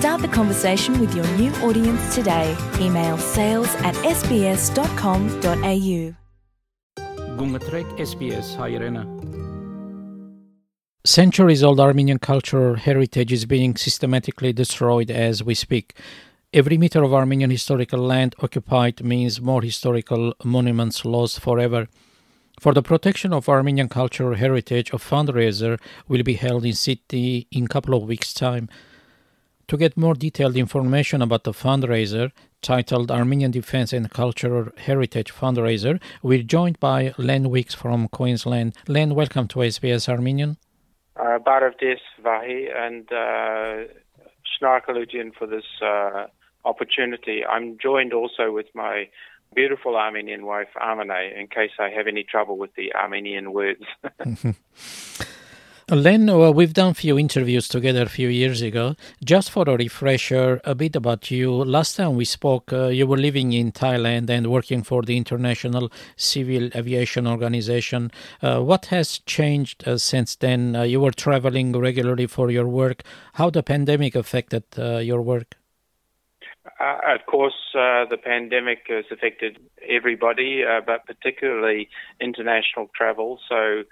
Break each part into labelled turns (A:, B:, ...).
A: Start the conversation with your new audience today. Email sales at sbs.com.au.
B: Gungatrek SBS Hayrena. Centuries old Armenian cultural heritage is being systematically destroyed as we speak. Every meter of Armenian historical land occupied means more historical monuments lost forever. For the protection of Armenian cultural heritage, a fundraiser will be held in Sydney in a couple of weeks' time. To get more detailed information about the fundraiser, titled Armenian Defense and Cultural Heritage Fundraiser, we're joined by Len Wicks from Queensland. Len, welcome to SBS Armenian.
C: Uh, Baravdis Vahi and uh, for this uh, opportunity. I'm joined also with my beautiful Armenian wife, Amane, in case I have any trouble with the Armenian words.
B: Len, well, we've done a few interviews together a few years ago. Just for a refresher, a bit about you. Last time we spoke, uh, you were living in Thailand and working for the International Civil Aviation Organization. Uh, what has changed uh, since then? Uh, you were traveling regularly for your work. How the pandemic affected uh, your work?
C: Uh, of course, uh, the pandemic has affected everybody, uh, but particularly international travel. So,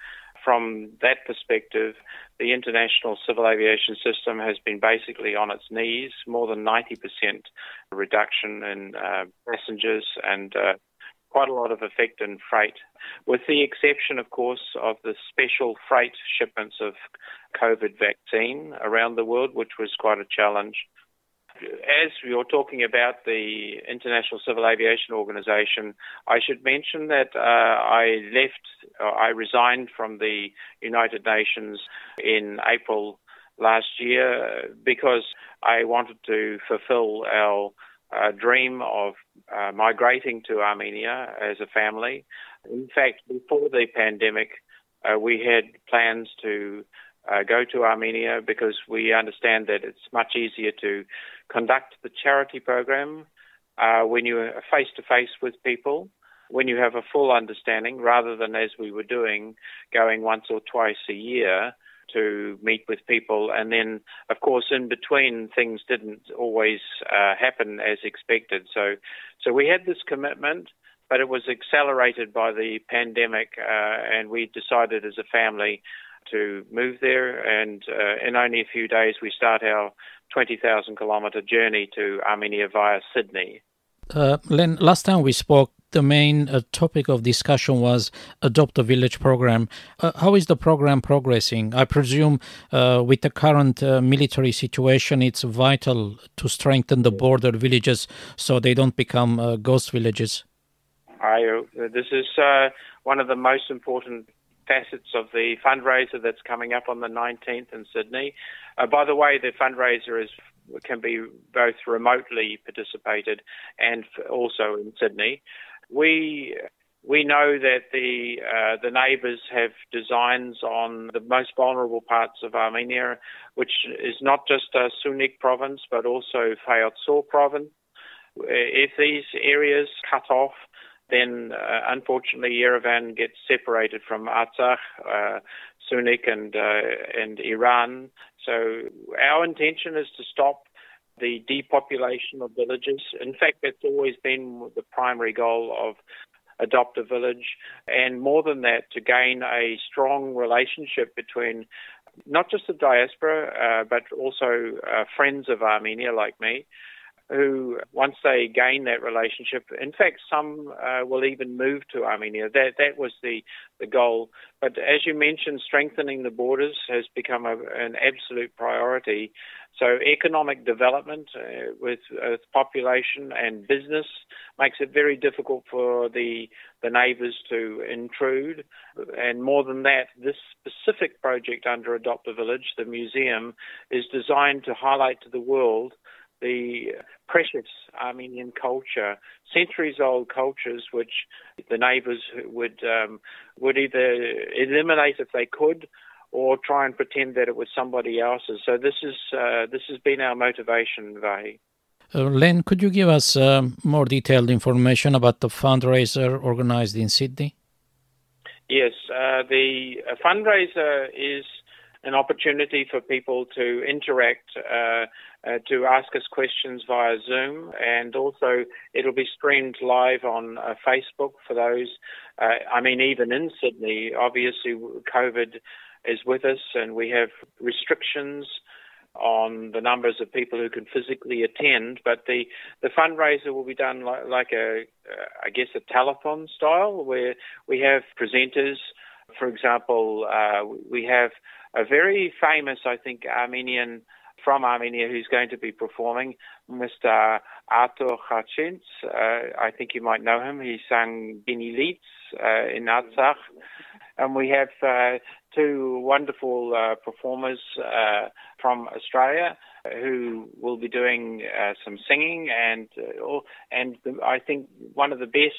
C: from that perspective, the international civil aviation system has been basically on its knees, more than 90% reduction in uh, passengers and uh, quite a lot of effect in freight, with the exception, of course, of the special freight shipments of COVID vaccine around the world, which was quite a challenge as you're talking about the International Civil Aviation Organization, I should mention that uh, I left, uh, I resigned from the United Nations in April last year because I wanted to fulfill our uh, dream of uh, migrating to Armenia as a family. In fact, before the pandemic, uh, we had plans to uh, go to Armenia because we understand that it's much easier to conduct the charity program uh, when you're face to face with people, when you have a full understanding, rather than as we were doing, going once or twice a year to meet with people. And then, of course, in between, things didn't always uh, happen as expected. So, so we had this commitment but it was accelerated by the pandemic, uh, and we decided as a family to move there. And uh, in only a few days, we start our 20,000 kilometre journey to Armenia via Sydney.
B: Uh, Len, last time we spoke, the main uh, topic of discussion was adopt a village program. Uh, how is the program progressing? I presume uh, with the current uh, military situation, it's vital to strengthen the border villages so they don't become uh, ghost villages.
C: I, this is one of the most important facets of the fundraiser that's coming up on the 19th in Sydney. Uh, by the way, the fundraiser is can be both remotely participated and also in Sydney. We we know that the uh, the neighbours have designs on the most vulnerable parts of Armenia, which is not just a Syunik province but also Vayots Dzor province. If these areas cut off, then uh, unfortunately Yerevan gets separated from Artsakh, uh, Syunik, and uh, and Iran. So our intention is to stop the depopulation of villages. In fact, that's always been the primary goal of adopt a village, and more than that, to gain a strong relationship between not just the diaspora, uh, but also uh, friends of Armenia like me, who, once they gain that relationship, in fact, some uh, will even move to Armenia. That that was the the goal. But as you mentioned, strengthening the borders has become a, an absolute priority. So economic development uh, with, with population and business makes it very difficult for the the neighbours to intrude. And more than that, this specific project under Adopt a Village, the museum, is designed to highlight to the world the precious Armenian culture, centuries-old cultures, which the neighbours would um, would either eliminate if they could, or try and pretend that it was somebody else's. So this is uh, this has been our motivation, Vahi.
B: Uh, Len, could you give us uh, more detailed information about the fundraiser organized in Sydney?
C: Yes, uh, the fundraiser is an opportunity for people to interact, uh, uh, to ask us questions via Zoom, and also it'll be streamed live on uh, Facebook for those. I mean, even in Sydney, obviously, COVID is with us, and we have restrictions on the numbers of people who can physically attend, but the, the fundraiser will be done like, like a, uh, I guess, a telethon style, where we have presenters. For example, uh, we have a very famous, I think, Armenian from Armenia who's going to be performing, Mr. Artur Khachents. Uh, I think you might know him. He sang Bini Leeds uh, in Artsakh. And we have uh, two wonderful uh, performers uh, from Australia who will be doing uh, some singing, and uh, and I think one of the best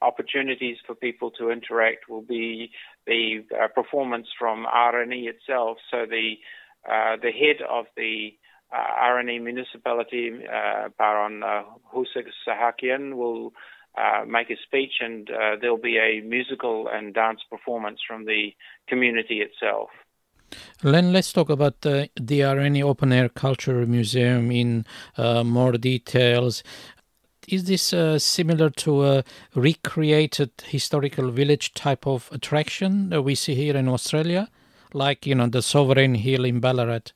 C: opportunities for people to interact will be the uh, performance from Areni itself. So the uh, the head of the uh, Areni municipality, uh, Baron uh, Husek Sahakian, will uh, make a speech, and uh, there'll be a musical and dance performance from the community itself.
B: Len, let's talk about uh, the Areni Open Air Culture Museum in uh, more details. Is this uh, similar to a recreated historical village type of attraction that we see here in Australia, like you know the Sovereign Hill in Ballarat?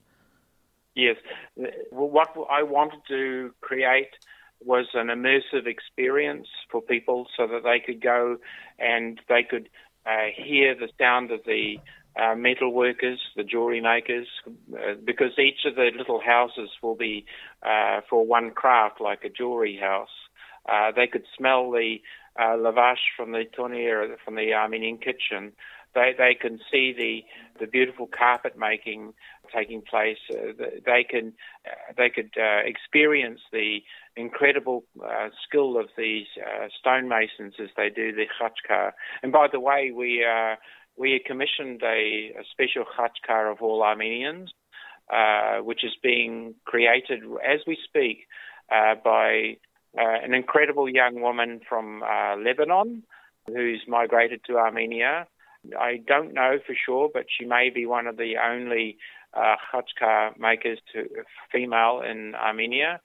C: Yes, what I wanted to create was an immersive experience for people so that they could go and they could uh, hear the sound of the uh, metal workers, the jewelry makers, uh, because each of the little houses will be uh, for one craft, like a jewelry house. Uh, they could smell the uh, lavash from the tonir, from the Armenian kitchen. They they can see the the beautiful carpet making taking place. Uh, they can uh, they could uh, experience the incredible uh, skill of these uh, stonemasons as they do the khachkar. And by the way, we uh, we commissioned a, a special khachkar of all Armenians, which is being created as we speak by an incredible young woman from Lebanon who's migrated to Armenia. I don't know for sure, but she may be one of the only uh, makers to female in Armenia.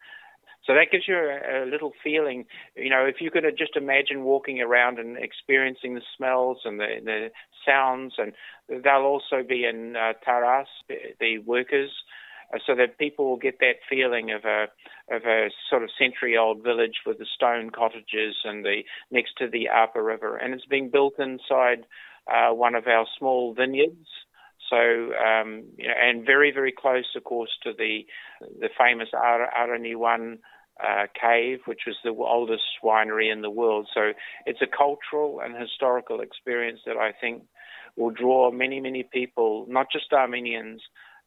C: So that gives you a, a, little feeling. You know, if you could just imagine walking around and experiencing the smells and the, the sounds, and they'll also be in uh, Taras, the, workers, uh, so that people will get that feeling of a of a sort of century-old village with the stone cottages and the next to the Arpa River, and it's being built inside uh, one of our small vineyards. So, um, you know, and very, very close, of course, to the the famous Ar- Areni One uh, cave, which was the oldest winery in the world. So, it's a cultural and historical experience that I think will draw many, many people, not just Armenians,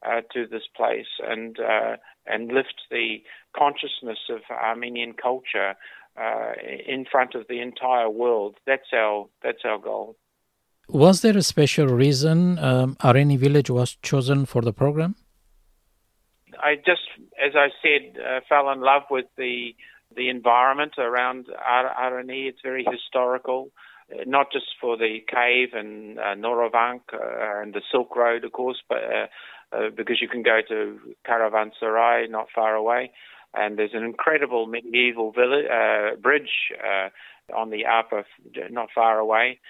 C: uh, to this place and uh, and lift the consciousness of Armenian culture uh, in front of the entire world. That's our that's our goal.
B: Was there a special reason um, Areni Village was chosen for the program?
C: I just, as I said, uh, fell in love with the the environment around Ar-. It's very historical, uh, not just for the cave and uh, Noravank uh, and the Silk Road, of course, but uh, uh, because you can go to Caravanserai, not far away, and there's an incredible medieval village, bridge on the Arpa, not far away.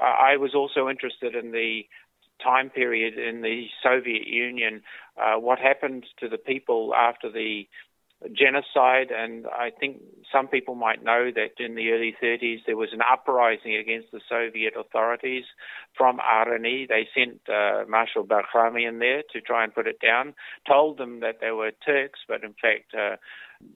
C: I was also interested in the time period in the Soviet Union, uh, what happened to the people after the genocide. And I think some people might know that in the early 30s there was an uprising against the Soviet authorities from Areni. They sent uh, Marshal Bagramian there to try and put it down, told them that they were Turks, but in fact, uh,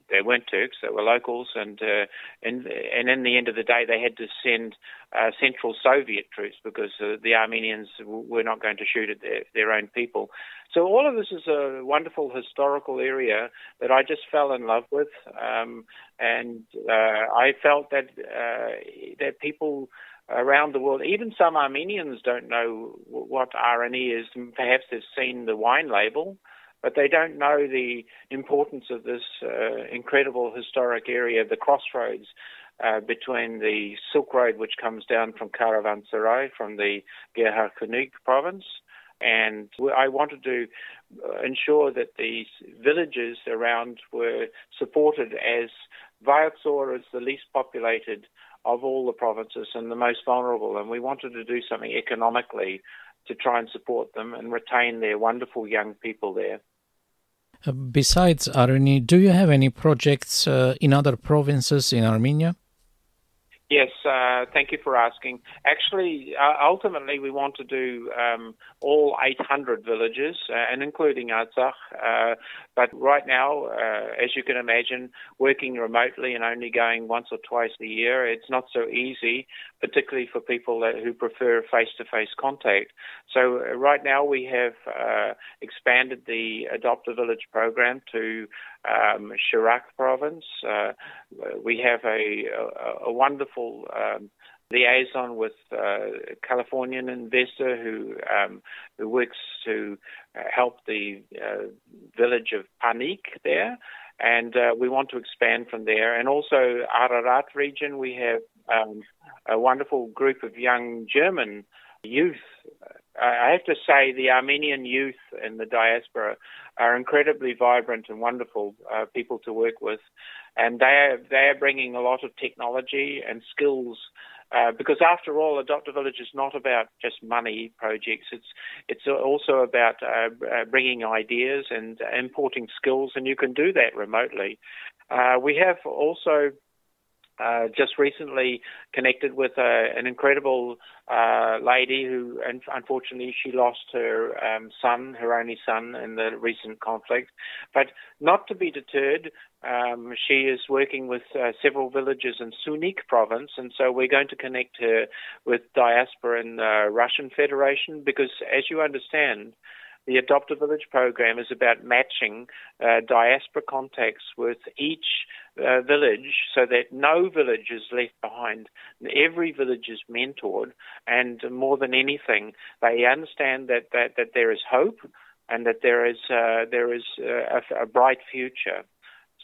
C: they weren't Turks, they were locals, and uh, and and in the end of the day, they had to send uh, Central Soviet troops because uh, the Armenians were not going to shoot at their, their own people. So all of this is a wonderful historical area that I just fell in love with, um, and uh, I felt that uh, that people around the world, even some Armenians don't know what Areni is. Perhaps they've seen the wine label, but they don't know the importance of this uh, incredible historic area, the crossroads uh, between the Silk Road, which comes down from Caravanserai, from the Gegharkunik province, and I wanted to uh, ensure that the villages around were supported as Vayots Dzor is the least populated of all the provinces and the most vulnerable, and we wanted to do something economically to try and support them and retain their wonderful young people there.
B: Uh, besides Areni, do you have any projects uh, in other provinces in Armenia?
C: Yes, uh, thank you for asking. Actually, uh, ultimately, we want to do um, all 800 villages, uh, and including Artsakh. Uh, but right now, uh, as you can imagine, working remotely and only going once or twice a year, it's not so easy, particularly for people that, who prefer face-to-face contact. So uh, right now, we have expanded the Adopt a Village program to um, Shirak province. we have a, a, a wonderful um, liaison with uh, a Californian investor who um, who works to uh, help the uh, village of Panik there, and uh, we want to expand from there. And also Ararat region, we have um, a wonderful group of young German youth. I have to say the Armenian youth in the diaspora are incredibly vibrant and wonderful uh, people to work with, and they are they are bringing a lot of technology and skills uh, because after all, Adopt a Village is not about just money projects. It's it's also about uh, uh, bringing ideas and importing skills, and you can do that remotely. Uh, we have also uh, just recently connected with uh, an incredible uh, lady who, unfortunately, she lost her um, son, her only son, in the recent conflict. But not to be deterred, um, she is working with uh, several villages in Syunik province, and so we're going to connect her with diaspora in the Russian Federation because, as you understand, the Adopt a Village program is about matching uh, diaspora contacts with each uh, village so that no village is left behind. Every village is mentored, and more than anything, they understand that, that, that there is hope and that there is, uh, there is uh, a, a, bright future.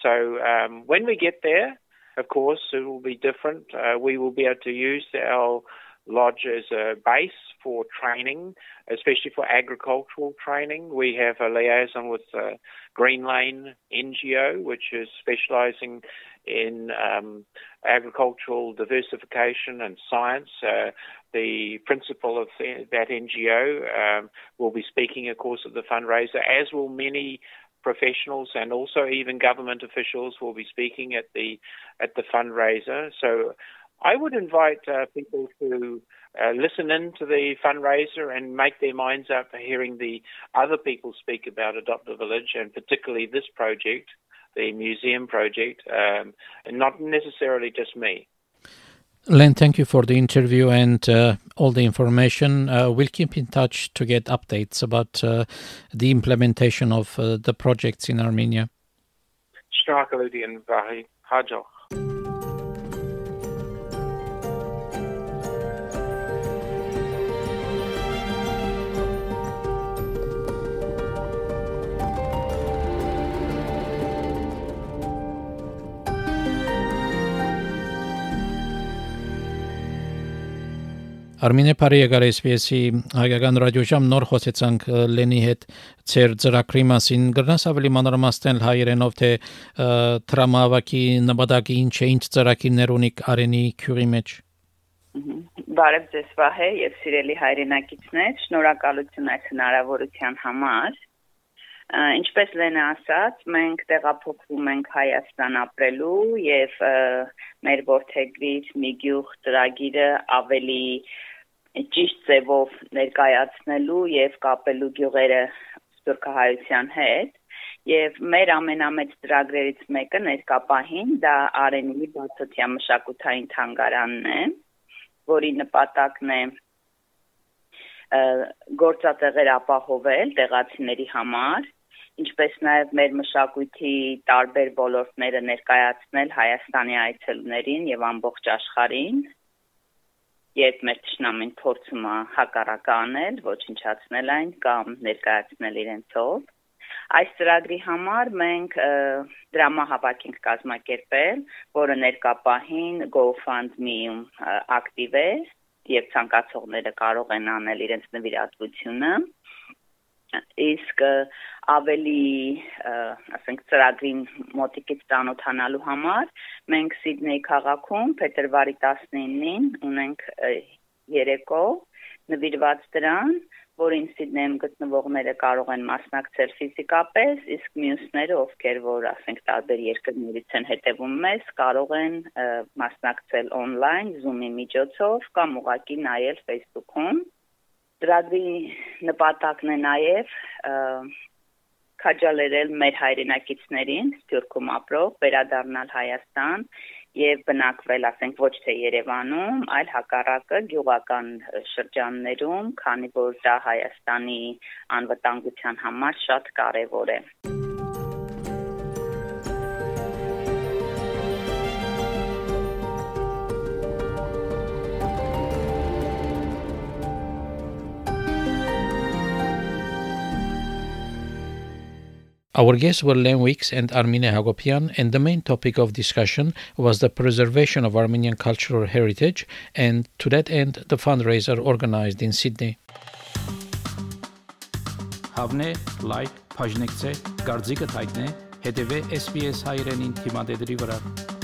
C: So um, when we get there, of course, it will be different. Uh, we will be able to use our lodge as a base for training, especially for agricultural training. We have a liaison with uh, Green Lane NGO, which is specializing in um, agricultural diversification and science. Uh, the principal of that NGO um, will be speaking, of course, at the fundraiser, as will many professionals and also even government officials will be speaking at the at the fundraiser. So I would invite uh, people to uh, listen in to the fundraiser and make their minds up for hearing the other people speak about Adopt a Village and particularly this project, the museum project, um, and not necessarily just me.
B: Len, thank you for the interview and uh, all the information. Uh, we'll keep in touch to get updates about uh, the implementation of uh, the projects in Armenia. Shnakaludi and Vahi Hajo. Արմինե Փարեգարեսվեսի հայկական ռադիոժամ նոր խոսեցանք Լենի հետ ծեր ծրագրի մասին գրնաս ավելի մանրամասն հայերենով թե տրամավակի նպատակի ինչ է ինչ ծրագիրներ ունի Արենի քյուրի մեջ
D: Բարև ձեզ Վահե եւ սիրելի հայրենակիցներ շնորհակալություն այս հնարավորության համար ինչպես Լենը ասաց, մենք տեղափոխվում ենք Հայաստան ապրելու եւ մեր ворթեգրից մի գյուղ ծրագիրը ավելի և, ճիշտ ձևով ներկայացնելու եւ կապելու գյուղերը սփյուռքահայության հետ Եվ մեր ամենամեծ ծրագրերից մեկը ներկապահին դա Արենի բացօթյա մշակութային թանգարանն է, որի նպատակն է գործատեղեր ապահովել տեղացիների համար, ինչպես նաև մեր մշակույթի տարբեր ոլորտները ներկայացնել Հայաստանի այցելուներին եւ ամբողջ աշխարհին երբ մեր ճշնամին փորձում է հակառակը անել, ոչնչացնել այն կամ ներկայացնել իրենցով։ Այս ծրագրի համար մենք դրամահավաք ենք կազմակերպել, որը ներկապահին GoFundMe-ում ակտիվ է եւ ցանկացողները կարող են անել իրենց նվիրատվությունը իսկ ավելի ասենք ծրագրին մոտիկից ծանոթանալու համար մենք Սիդնեյ քաղաքում փետրվարի 19-ին ունենք երեկո նվիրված դրան, որին Սիդնեյում գտնվողները կարող են մասնակցել ֆիզիկապես, իսկ մյուսները, ովքեր որ ասենք տարբեր երկրներից են հետևում մեզ, կարող են մասնակցել on-line Zoom-ի միջոցով կամ ուղղակի նայել Facebook-ում Ծրագրի նպատակն է նաև քաջալերել մեր հայրենակիցներին Սփյուռքում ապրող վերադառնալ Հայաստան եւ բնակվել, ասենք, ոչ թե Երևանում, այլ հակառակը գյուղական շրջաններում, քանի որ դա Հայաստանի անվտանգության համար շատ կարեւոր է։
B: Our guests were Len Weeks and Armine Hagopian, and the main topic of discussion was the preservation of Armenian cultural heritage, and to that end, the fundraiser organized in Sydney.
E: Հավնե, լայք, բաժնեկցե, դարձիկը թայտնե, հետևե SPS հայրենին թիմադեդի վրա։